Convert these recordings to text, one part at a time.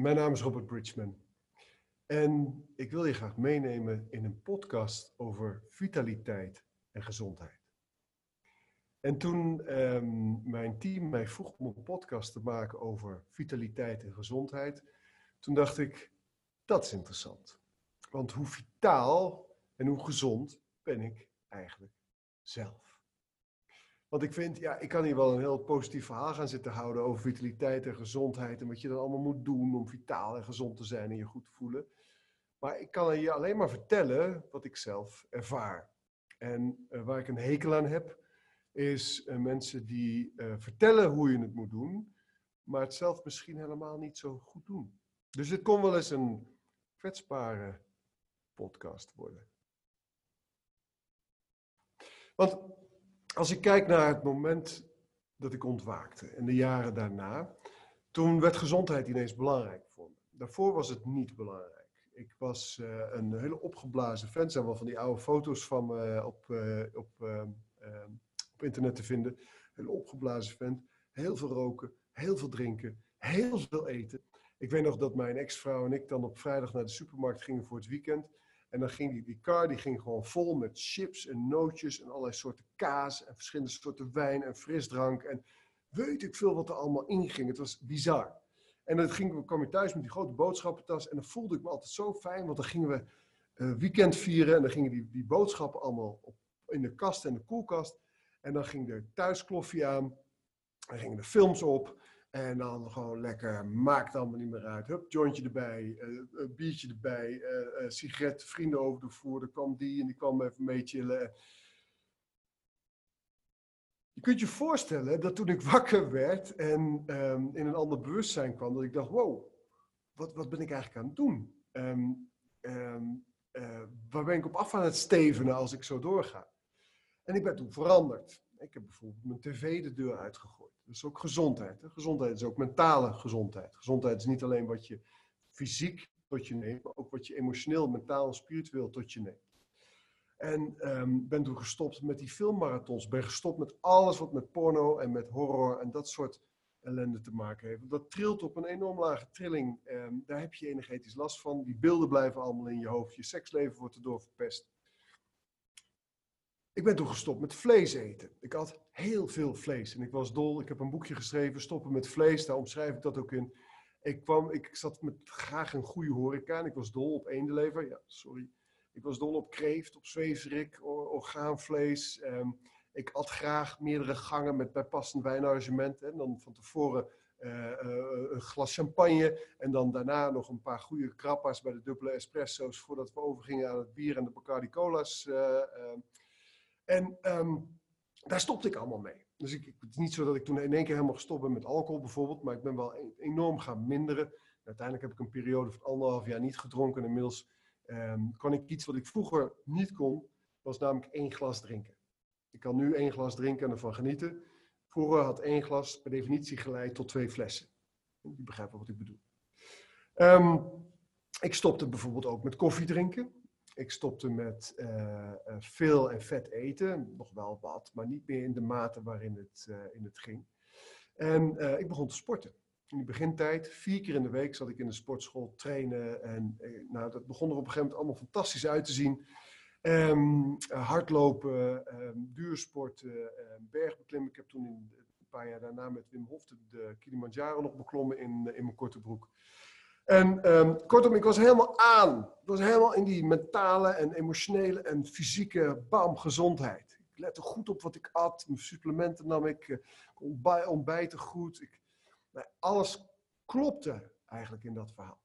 mijn naam is Robert Bridgman. En ik wil je graag meenemen in een podcast over vitaliteit en gezondheid. En toen ehm, mijn team mij vroeg om een podcast te maken over vitaliteit en gezondheid, toen dacht ik, dat is interessant. Want hoe vitaal en hoe gezond ben ik eigenlijk zelf? Want ik vind, ja, ik kan hier wel een heel positief verhaal gaan zitten houden over vitaliteit en gezondheid en wat je dan allemaal moet doen om vitaal en gezond te zijn en je goed te voelen. Maar ik kan je alleen maar vertellen wat ik zelf ervaar. En uh, waar ik een hekel aan heb, is uh, mensen die uh, vertellen hoe je het moet doen, maar het zelf misschien helemaal niet zo goed doen. Dus dit kon wel eens een kwetsbare podcast worden. Want als ik kijk naar het moment dat ik ontwaakte en de jaren daarna, toen werd gezondheid ineens belangrijk voor me. Daarvoor was het niet belangrijk. Ik was uh, een hele opgeblazen fan. Zijn wel van die oude foto's van me op, uh, op, op internet te vinden. Een opgeblazen fan. Heel veel roken, heel veel drinken, heel veel eten. Ik weet nog dat mijn ex-vrouw en ik dan op vrijdag naar de supermarkt gingen voor het weekend. En dan ging die, die die ging gewoon vol met chips en nootjes en allerlei soorten kaas en verschillende soorten wijn en frisdrank. En weet ik veel wat er allemaal inging. Het was bizar. En dan ging, kwam je thuis met die grote boodschappentas en dan voelde ik me altijd zo fijn, want dan gingen we uh, weekend vieren en dan gingen die, die boodschappen allemaal op, in de kast en de koelkast. En dan ging de thuiskloffie aan, en gingen de films op. En dan gewoon lekker, maakt allemaal niet meer uit. Hup, jointje erbij, uh, biertje erbij, uh, sigaret, vrienden over de voer. Er kwam die en die kwam even mee chillen. Je kunt je voorstellen dat toen ik wakker werd en um, in een ander bewustzijn kwam, dat ik dacht, wow, wat, wat ben ik eigenlijk aan het doen? Um, uh, waar ben ik op af aan het stevenen als ik zo doorga? En ik ben toen veranderd. Ik heb bijvoorbeeld mijn tv de deur uitgegooid. Dat is ook gezondheid. Hè? Gezondheid is ook mentale gezondheid. Gezondheid is niet alleen wat je fysiek tot je neemt, maar ook wat je emotioneel, mentaal en spiritueel tot je neemt. En um, ben toen gestopt met die filmmarathons. Ben gestopt met alles wat met porno en met horror en dat soort ellende te maken heeft. Dat trilt op een enorm lage trilling. Um, daar heb je energetisch last van. Die beelden blijven allemaal in je hoofd. Je seksleven wordt erdoor verpest. Ik ben toen gestopt met vlees eten. Ik had heel veel vlees en ik was dol. Ik heb een boekje geschreven, Stoppen met vlees. Daar omschrijf ik dat ook in. Ik, kwam, ik zat met graag een goede horeca en ik was dol op eendenlever. Ja, sorry. Ik was dol op kreeft, op zweefrik, orgaanvlees. Um, ik at graag meerdere gangen met bijpassend wijnarrangement. En dan van tevoren uh, uh, een glas champagne. En dan daarna nog een paar goede krappa's bij de dubbele espresso's. Voordat we overgingen aan het bier en de Bacardi Cola's. Uh, en um, daar stopte ik allemaal mee. Dus ik, het is niet zo dat ik toen in één keer helemaal gestopt ben met alcohol bijvoorbeeld. Maar ik ben wel enorm gaan minderen. Uiteindelijk heb ik een periode van anderhalf jaar niet gedronken. En inmiddels um, kan ik iets wat ik vroeger niet kon, was namelijk één glas drinken. Ik kan nu één glas drinken en ervan genieten. Vroeger had één glas per definitie geleid tot twee flessen. Je begrijpt wat ik bedoel. Um, ik stopte bijvoorbeeld ook met koffie drinken. Ik stopte met uh, veel en vet eten. Nog wel wat, maar niet meer in de mate waarin het, uh, in het ging. En ik begon te sporten in de begintijd, vier keer in de week zat ik in de sportschool trainen. En eh, nou, dat begon er op een gegeven moment allemaal fantastisch uit te zien. Um, hardlopen, um, duursporten, um, bergbeklimmen. Ik heb toen een paar jaar daarna met Wim Hof de, de Kilimanjaro nog beklommen in, in mijn korte broek. En kortom, ik was helemaal aan. Ik was helemaal in die mentale en emotionele en fysieke bam, gezondheid. Ik lette goed op wat ik at. Mijn supplementen nam ik. Ik ontbij, ontbijten goed. Ik, alles klopte eigenlijk in dat verhaal.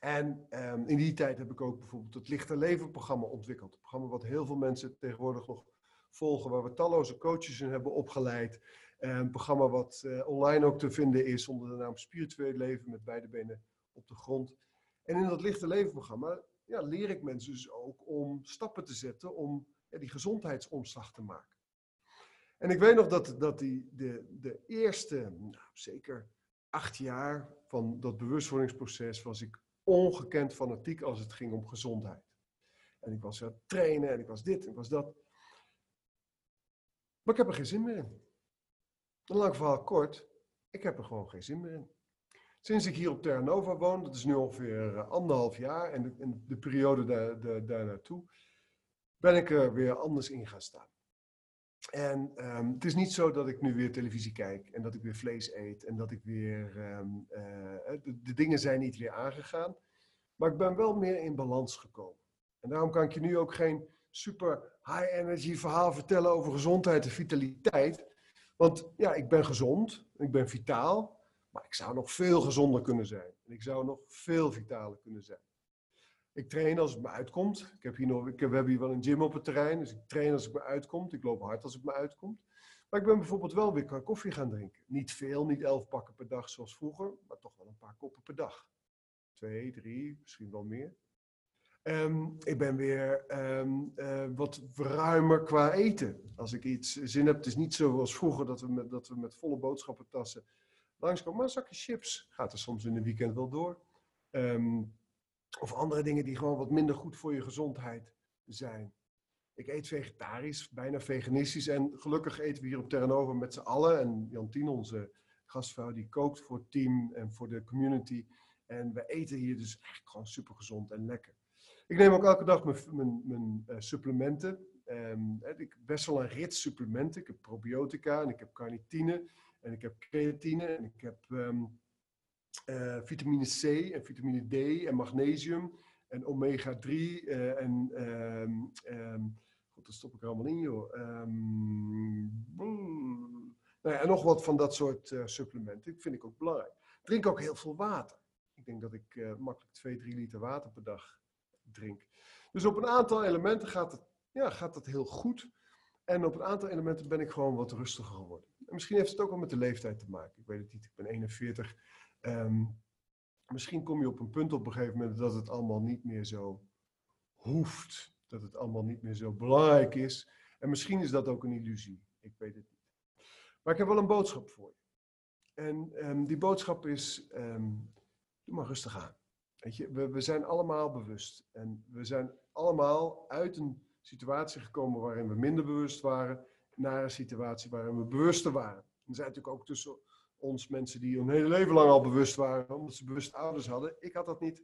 En um, in die tijd heb ik ook bijvoorbeeld het Lichter Leven programma ontwikkeld. Een programma wat heel veel mensen tegenwoordig nog volgen, waar we talloze coaches in hebben opgeleid. Een programma wat uh, online ook te vinden is onder de naam Spiritueel Leven met beide benen op de grond. En in dat Lichter Leven programma ja, leer ik mensen dus ook om stappen te zetten om die gezondheidsomslag te maken. En ik weet nog dat, dat die, de, de eerste, nou, zeker acht jaar van dat bewustwordingsproces, was ik ongekend fanatiek als het ging om gezondheid. En ik was aan het trainen en ik was dit en ik was dat. Maar ik heb er geen zin meer in. Een lang verhaal kort, ik heb er gewoon geen zin meer in. Sinds ik hier op Terra Nova woon, dat is nu ongeveer eh, anderhalf jaar, en de, de periode daar, naartoe, ben ik er weer anders in gaan staan. En um, het is niet zo dat ik nu weer televisie kijk en dat ik weer vlees eet en dat ik weer. Um, uh, de, de, dingen zijn niet weer aangegaan. Maar ik ben wel meer in balans gekomen. En daarom kan ik je nu ook geen super high energy verhaal vertellen over gezondheid en vitaliteit. Want ja, ik ben gezond, ik ben vitaal, maar ik zou nog veel gezonder kunnen zijn. En ik zou nog veel vitaler kunnen zijn. Ik train als het me uitkomt. Ik heb hier nog, we hebben hier wel een gym op het terrein, dus ik train als het me uitkomt. Ik loop hard als het me uitkomt. Maar ik ben bijvoorbeeld wel weer koffie gaan drinken. Niet veel, niet elf pakken per dag zoals vroeger, maar toch wel een paar koppen per dag. Twee, drie, misschien wel meer. Um, ik ben weer um, uh, wat ruimer qua eten. Als ik iets zin heb, het is niet zoals vroeger dat we met, dat we met volle boodschappentassen langskomen. Maar een zakje chips gaat er soms in de weekend wel door. Um, of andere dingen die gewoon wat minder goed voor je gezondheid zijn. Ik eet vegetarisch, bijna veganistisch. En gelukkig eten we hier op Terranova met z'n allen. En Jantien, onze gastvrouw, die kookt voor het team en voor de community. En we eten hier dus eigenlijk gewoon super gezond en lekker. Ik neem ook elke dag mijn, mijn, uh, supplementen. Um, ik best wel een rits supplementen. Ik heb probiotica en ik heb carnitine en ik heb creatine en ik heb um, uh, vitamine C en vitamine D en magnesium en omega 3 uh, en um, um, goed, dat stop ik er allemaal in joh. nou ja, en nog wat van dat soort uh, supplementen. Dat vind ik ook belangrijk. Drink ook heel veel water. Ik denk dat ik makkelijk 2, 3 liter water per dag drink. Dus op een aantal elementen gaat het, ja, gaat het heel goed. En op een aantal elementen ben ik gewoon wat rustiger geworden. En misschien heeft het ook wel met de leeftijd te maken. Ik weet het niet, ik ben 41. Um, misschien kom je op een punt op een gegeven moment dat het allemaal niet meer zo hoeft. Dat het allemaal niet meer zo belangrijk is. En misschien is dat ook een illusie. Ik weet het niet. Maar ik heb wel een boodschap voor je. En um, die boodschap is: um, doe maar rustig aan. Weet je, we zijn allemaal bewust. En we zijn allemaal uit een situatie gekomen waarin we minder bewust waren, naar een situatie waarin we bewuster waren. Er zijn natuurlijk ook tussen ons mensen die hun hele leven lang al bewust waren, omdat ze bewust ouders hadden. Ik had dat niet,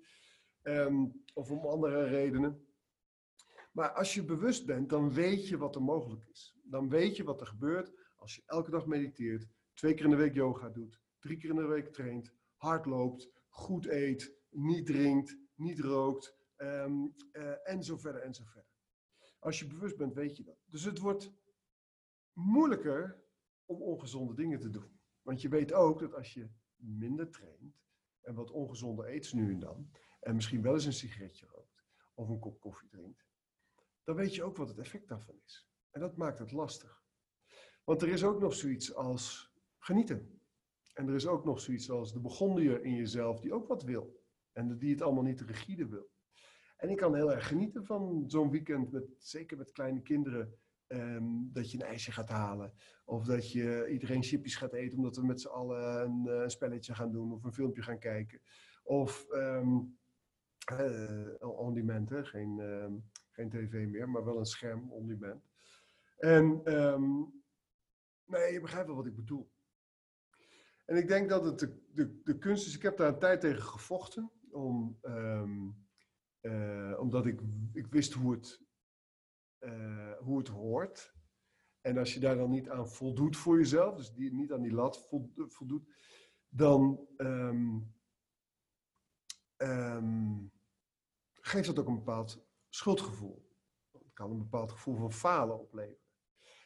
um, of om andere redenen. Maar als je bewust bent, dan weet je wat er mogelijk is. Dan weet je wat er gebeurt als je elke dag mediteert, twee keer in de week yoga doet, drie keer in de week traint, hard loopt, goed eet, niet drinkt, niet rookt, um, uh, en zo verder en zo verder. Als je bewust bent, weet je dat. Dus het wordt moeilijker om ongezonde dingen te doen. Want je weet ook dat als je minder traint en wat ongezonde eet nu en dan, en misschien wel eens een sigaretje rookt of een kop koffie drinkt, dan weet je ook wat het effect daarvan is. En dat maakt het lastig. Want er is ook nog zoiets als genieten. En er is ook nog zoiets als de begonnier in jezelf die ook wat wil. En die het allemaal niet rigide wil. En ik kan heel erg genieten van zo'n weekend, met, zeker met kleine kinderen. Um, dat je een ijsje gaat halen. Of dat je iedereen chipjes gaat eten omdat we met z'n allen een, uh, een, spelletje gaan doen of een filmpje gaan kijken. Of um, on demand, hè? Geen, um, geen tv meer, maar wel een scherm on demand. En nee, je begrijpt wel wat ik bedoel. En ik denk dat het de, de, de kunst is, ik heb daar een tijd tegen gevochten, om, uh, omdat ik, ik wist hoe het uh, hoe het hoort. En als je daar dan niet aan voldoet voor jezelf, dus die, niet aan die lat voldoet, dan um, um, geeft dat ook een bepaald schuldgevoel. Het kan een bepaald gevoel van falen opleveren.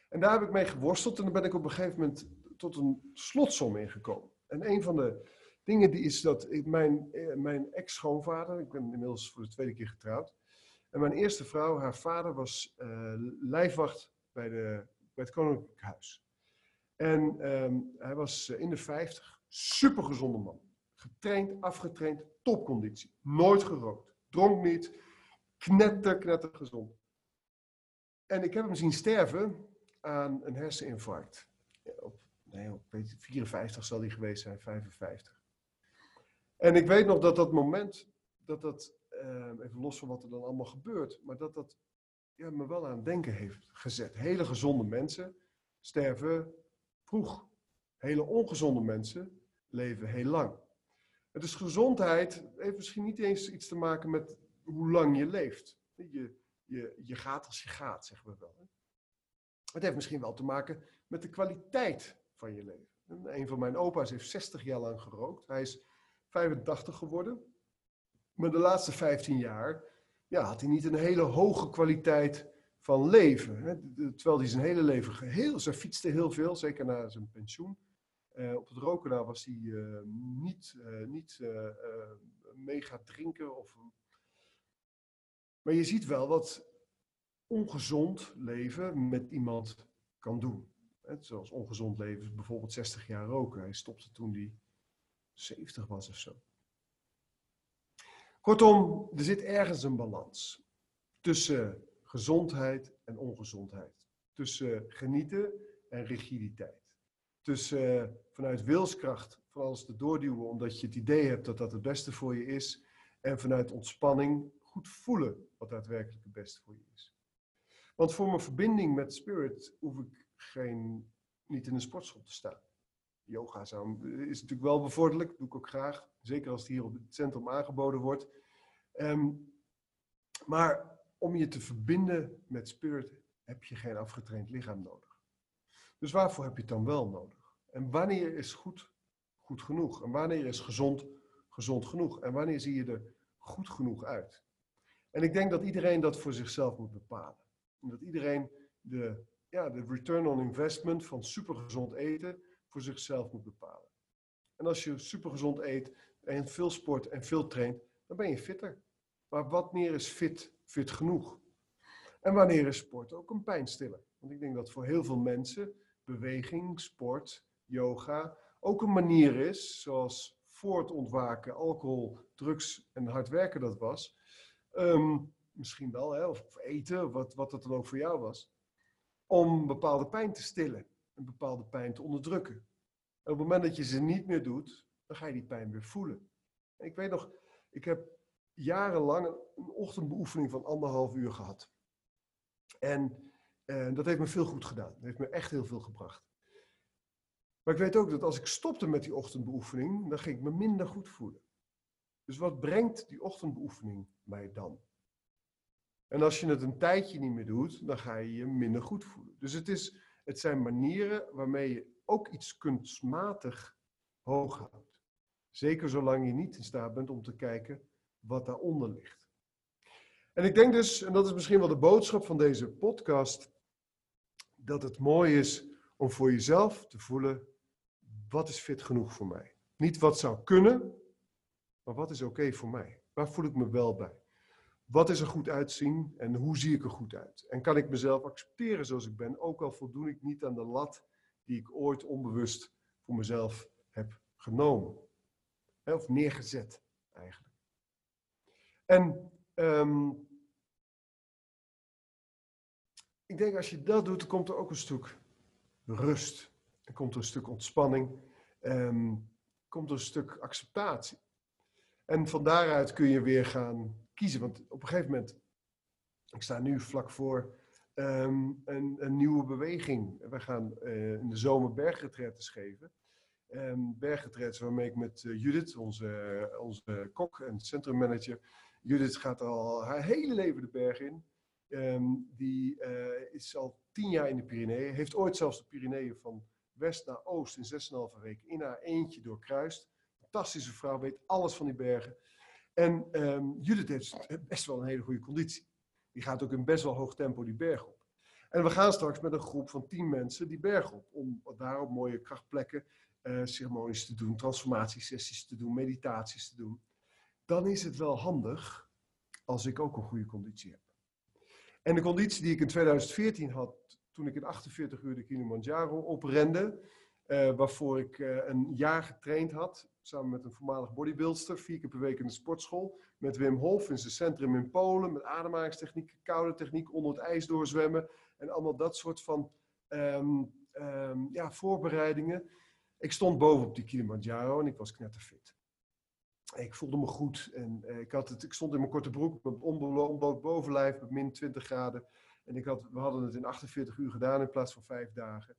En daar heb ik mee geworsteld en dan ben ik op een gegeven moment tot een slotsom ingekomen. En een van de dingen die is dat mijn, eh, mijn ex-schoonvader, ik ben inmiddels voor de tweede keer getrouwd, en mijn eerste vrouw, haar vader was uh, lijfwacht bij, de, bij het Koninklijk Huis. En um, hij was in de 50, supergezonde man. Getraind, afgetraind, topconditie. Nooit gerookt, dronk niet, knetter, knetter gezond. En ik heb hem zien sterven aan een herseninfarct. Op, nee, op 54 zal hij geweest zijn, 55. En ik weet nog dat dat moment, dat dat uh, even los van wat er dan allemaal gebeurt, maar dat dat ja, me wel aan het denken heeft gezet. Hele gezonde mensen sterven vroeg. Hele ongezonde mensen leven heel lang. Dus gezondheid heeft misschien niet eens iets te maken met hoe lang je leeft. Je, je, je gaat als je gaat, zeggen we wel. Het heeft misschien wel te maken met de kwaliteit van je leven. Een van mijn opa's heeft 60 jaar lang gerookt. Hij is 85 geworden. Maar de laatste 15 jaar ja, had hij niet een hele hoge kwaliteit van leven. Hè? Terwijl hij zijn hele leven geheel, ze fietste heel veel, zeker na zijn pensioen. Uh, op het roken was hij uh, niet, uh, niet mega drinken. Of... Maar je ziet wel wat ongezond leven met iemand kan doen. Hè? Zoals ongezond leven, bijvoorbeeld 60 jaar roken. Hij stopte toen hij 70 was of zo. Kortom, er zit ergens een balans tussen gezondheid en ongezondheid. Tussen genieten en rigiditeit. Tussen vanuit wilskracht van alles te doorduwen omdat je het idee hebt dat dat het beste voor je is. En vanuit ontspanning goed voelen wat daadwerkelijk het beste voor je is. Want voor mijn verbinding met spirit hoef ik geen, niet in een sportschool te staan. Yoga is natuurlijk wel bevorderlijk, doe ik ook graag. Zeker als het hier op het centrum aangeboden wordt. Um, maar om je te verbinden met spirit heb je geen afgetraind lichaam nodig. Dus waarvoor heb je het dan wel nodig? En wanneer is goed goed genoeg? En wanneer is gezond gezond genoeg? En wanneer zie je er goed genoeg uit? En ik denk dat iedereen dat voor zichzelf moet bepalen. En dat iedereen de, ja, de return on investment van supergezond eten voor zichzelf moet bepalen. En als je supergezond eet en veel sport en veel traint, dan ben je fitter. Maar wanneer is fit, fit genoeg? En wanneer is sport ook een pijnstiller? Want ik denk dat voor heel veel mensen beweging, sport, yoga ook een manier is, zoals voor het ontwaken alcohol, drugs en hard werken dat was. Ehm, misschien wel, hè, of, of eten, wat, wat dat dan ook voor jou was. Om bepaalde pijn te stillen, een bepaalde pijn te onderdrukken. En op het moment dat je ze niet meer doet, dan ga je die pijn weer voelen. ik weet nog, ik heb jarenlang een ochtendbeoefening van anderhalf uur gehad. En uh, dat heeft me veel goed gedaan. Dat heeft me echt heel veel gebracht. Maar ik weet ook dat als ik stopte met die ochtendbeoefening, dan ging ik me minder goed voelen. Dus wat brengt die ochtendbeoefening mij dan? En als je het een tijdje niet meer doet, dan ga je je minder goed voelen. Dus het, is, het zijn manieren waarmee je ook iets kunstmatig hoog houdt. Zeker zolang je niet in staat bent om te kijken wat daaronder ligt. En ik denk dus, en dat is misschien wel de boodschap van deze podcast, dat het mooi is om voor jezelf te voelen, wat is fit genoeg voor mij? Niet wat zou kunnen, maar wat is oké voor mij? Waar voel ik me wel bij? Wat is er goed uitzien en hoe zie ik er goed uit? En kan ik mezelf accepteren zoals ik ben, ook al voldoen ik niet aan de lat die ik ooit onbewust voor mezelf heb genomen? Of neergezet eigenlijk. En um, ik denk als je dat doet, dan komt er ook een stuk rust. Er komt er een stuk ontspanning. Um, komt er een stuk acceptatie. En van daaruit kun je weer gaan kiezen. Want op een gegeven moment, ik sta nu vlak voor um, een, een, nieuwe beweging. We gaan uh, in de zomer bergretretes geven. Um, waarmee ik met uh, Judith, onze, onze kok en centrummanager, Judith gaat al haar hele leven de berg in. Um, die uh, is al tien jaar in de Pyreneeën. Heeft ooit zelfs de Pyreneeën van west naar oost in 6,5 weken in haar eentje doorkruist. Fantastische vrouw, weet alles van die bergen. En um, Judith heeft best wel een hele goede conditie. Die gaat ook in best wel hoog tempo die berg op. En we gaan straks met een groep van tien mensen die berg op. Om daar op mooie krachtplekken uh, ceremonies te doen, transformatiesessies te doen, meditaties te doen dan is het wel handig als ik ook een goede conditie heb. En de conditie die ik in 2014 had, toen ik in 48 uur de Kilimanjaro oprende, waarvoor ik uh, een jaar getraind had, samen met een voormalig bodybuilder, vier keer per week in de sportschool, met Wim Hof in zijn centrum in Polen, met ademhalingstechniek, koude techniek, onder het ijs doorzwemmen en allemaal dat soort van um, um, ja, voorbereidingen. Ik stond boven op die Kilimanjaro en ik was knetterfit ik voelde me goed en uh, ik, had het, ik stond in mijn korte broek, met onbloot bovenlijf, met min 20 graden. En ik had, we hadden het in 48 uur gedaan in plaats van vijf dagen.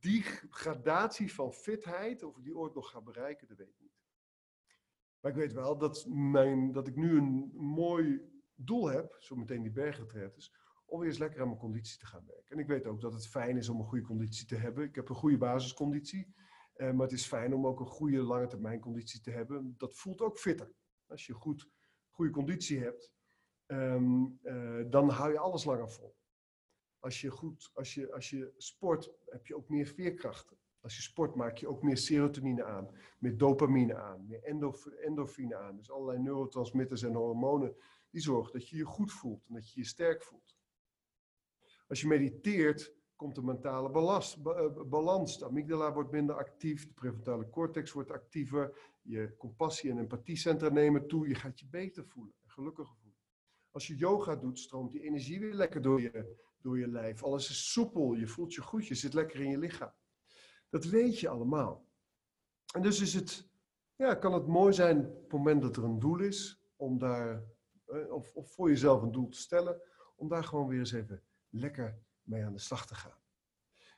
Die gradatie van fitheid, of ik die ooit nog ga bereiken, dat weet ik niet. Maar ik weet wel dat, mijn, dat ik nu een mooi doel heb, zo meteen die bergretretes, om weer eens lekker aan mijn conditie te gaan werken. En ik weet ook dat het fijn is om een goede conditie te hebben. Ik heb een goede basisconditie, eh, maar het is fijn om ook een goede lange termijn conditie te hebben. Dat voelt ook fitter. Als je goed, goede conditie hebt, ehm, eh, dan hou je alles langer vol. Als je, goed, als, je, als je sport, heb je ook meer veerkrachten. Als je sport maak je ook meer serotonine aan, meer dopamine aan, meer endorfine aan. Dus allerlei neurotransmitters en hormonen die zorgen dat je je goed voelt en dat je je sterk voelt. Als je mediteert, komt de mentale balast, eh, balans. De amygdala wordt minder actief, de prefrontale cortex wordt actiever, je compassie- en empathiecentra nemen toe, je gaat je beter voelen en gelukkiger voelen. Als je yoga doet, stroomt die energie weer lekker door je, door je lijf. Alles is soepel, je voelt je goed, je zit lekker in je lichaam. Dat weet je allemaal. En dus is het, ja, kan het mooi zijn op het moment dat er een doel is, om daar, eh, of, of voor jezelf een doel te stellen, om daar gewoon weer eens even lekker mee aan de slag te gaan.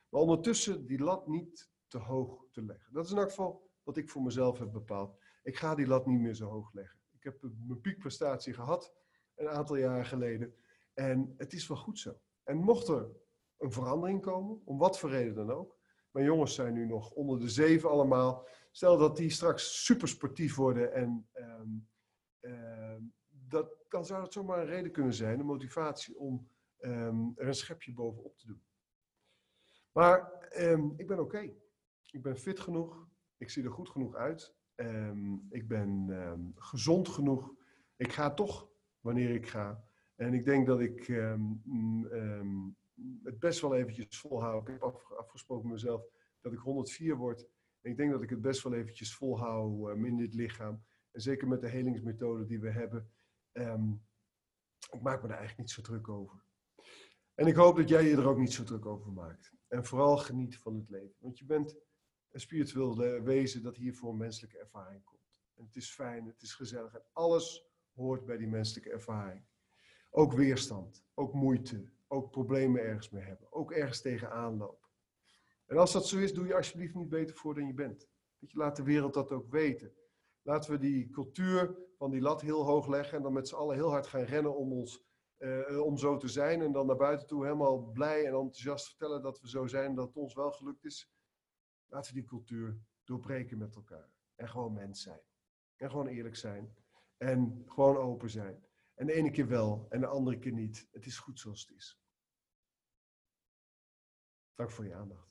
Maar ondertussen die lat niet te hoog te leggen. Dat is in elk geval wat ik voor mezelf heb bepaald. Ik ga die lat niet meer zo hoog leggen. Ik heb mijn piekprestatie gehad een aantal jaren geleden. En het is wel goed zo. En mocht er een verandering komen, om wat voor reden dan ook. Mijn jongens zijn nu nog onder de zeven allemaal. Stel dat die straks super sportief worden en ehm, ehm, dat, dan zou het zomaar een reden kunnen zijn, een motivatie om um, er een schepje bovenop te doen. Maar um, ik ben oké. Ik ben fit genoeg. Ik zie er goed genoeg uit. Um, ik ben gezond genoeg. Ik ga toch wanneer ik ga. En ik denk dat ik het best wel eventjes volhoud. Ik heb afgesproken met mezelf dat ik 104 word. En ik denk dat ik het best wel eventjes volhoud in dit lichaam. En zeker met de helingsmethode die we hebben. ik maak me daar eigenlijk niet zo druk over. En ik hoop dat jij je er ook niet zo druk over maakt. En vooral geniet van het leven. Want je bent een spiritueel wezen dat hier voor een menselijke ervaring komt. En het is fijn, het is gezellig en alles hoort bij die menselijke ervaring. Ook weerstand, ook moeite, ook problemen ergens mee hebben, ook ergens tegenaan lopen. En als dat zo is, doe je alsjeblieft niet beter voor dan je bent. Je laat de wereld dat ook weten. Laten we die cultuur van die lat heel hoog leggen en dan met z'n allen heel hard gaan rennen om ons uh, om zo te zijn en dan naar buiten toe helemaal blij en enthousiast vertellen dat we zo zijn, dat het ons wel gelukt is. Laten we die cultuur doorbreken met elkaar. En gewoon mens zijn. En gewoon eerlijk zijn. En gewoon open zijn. En de ene keer wel en de andere keer niet. Het is goed zoals het is. Dank voor je aandacht.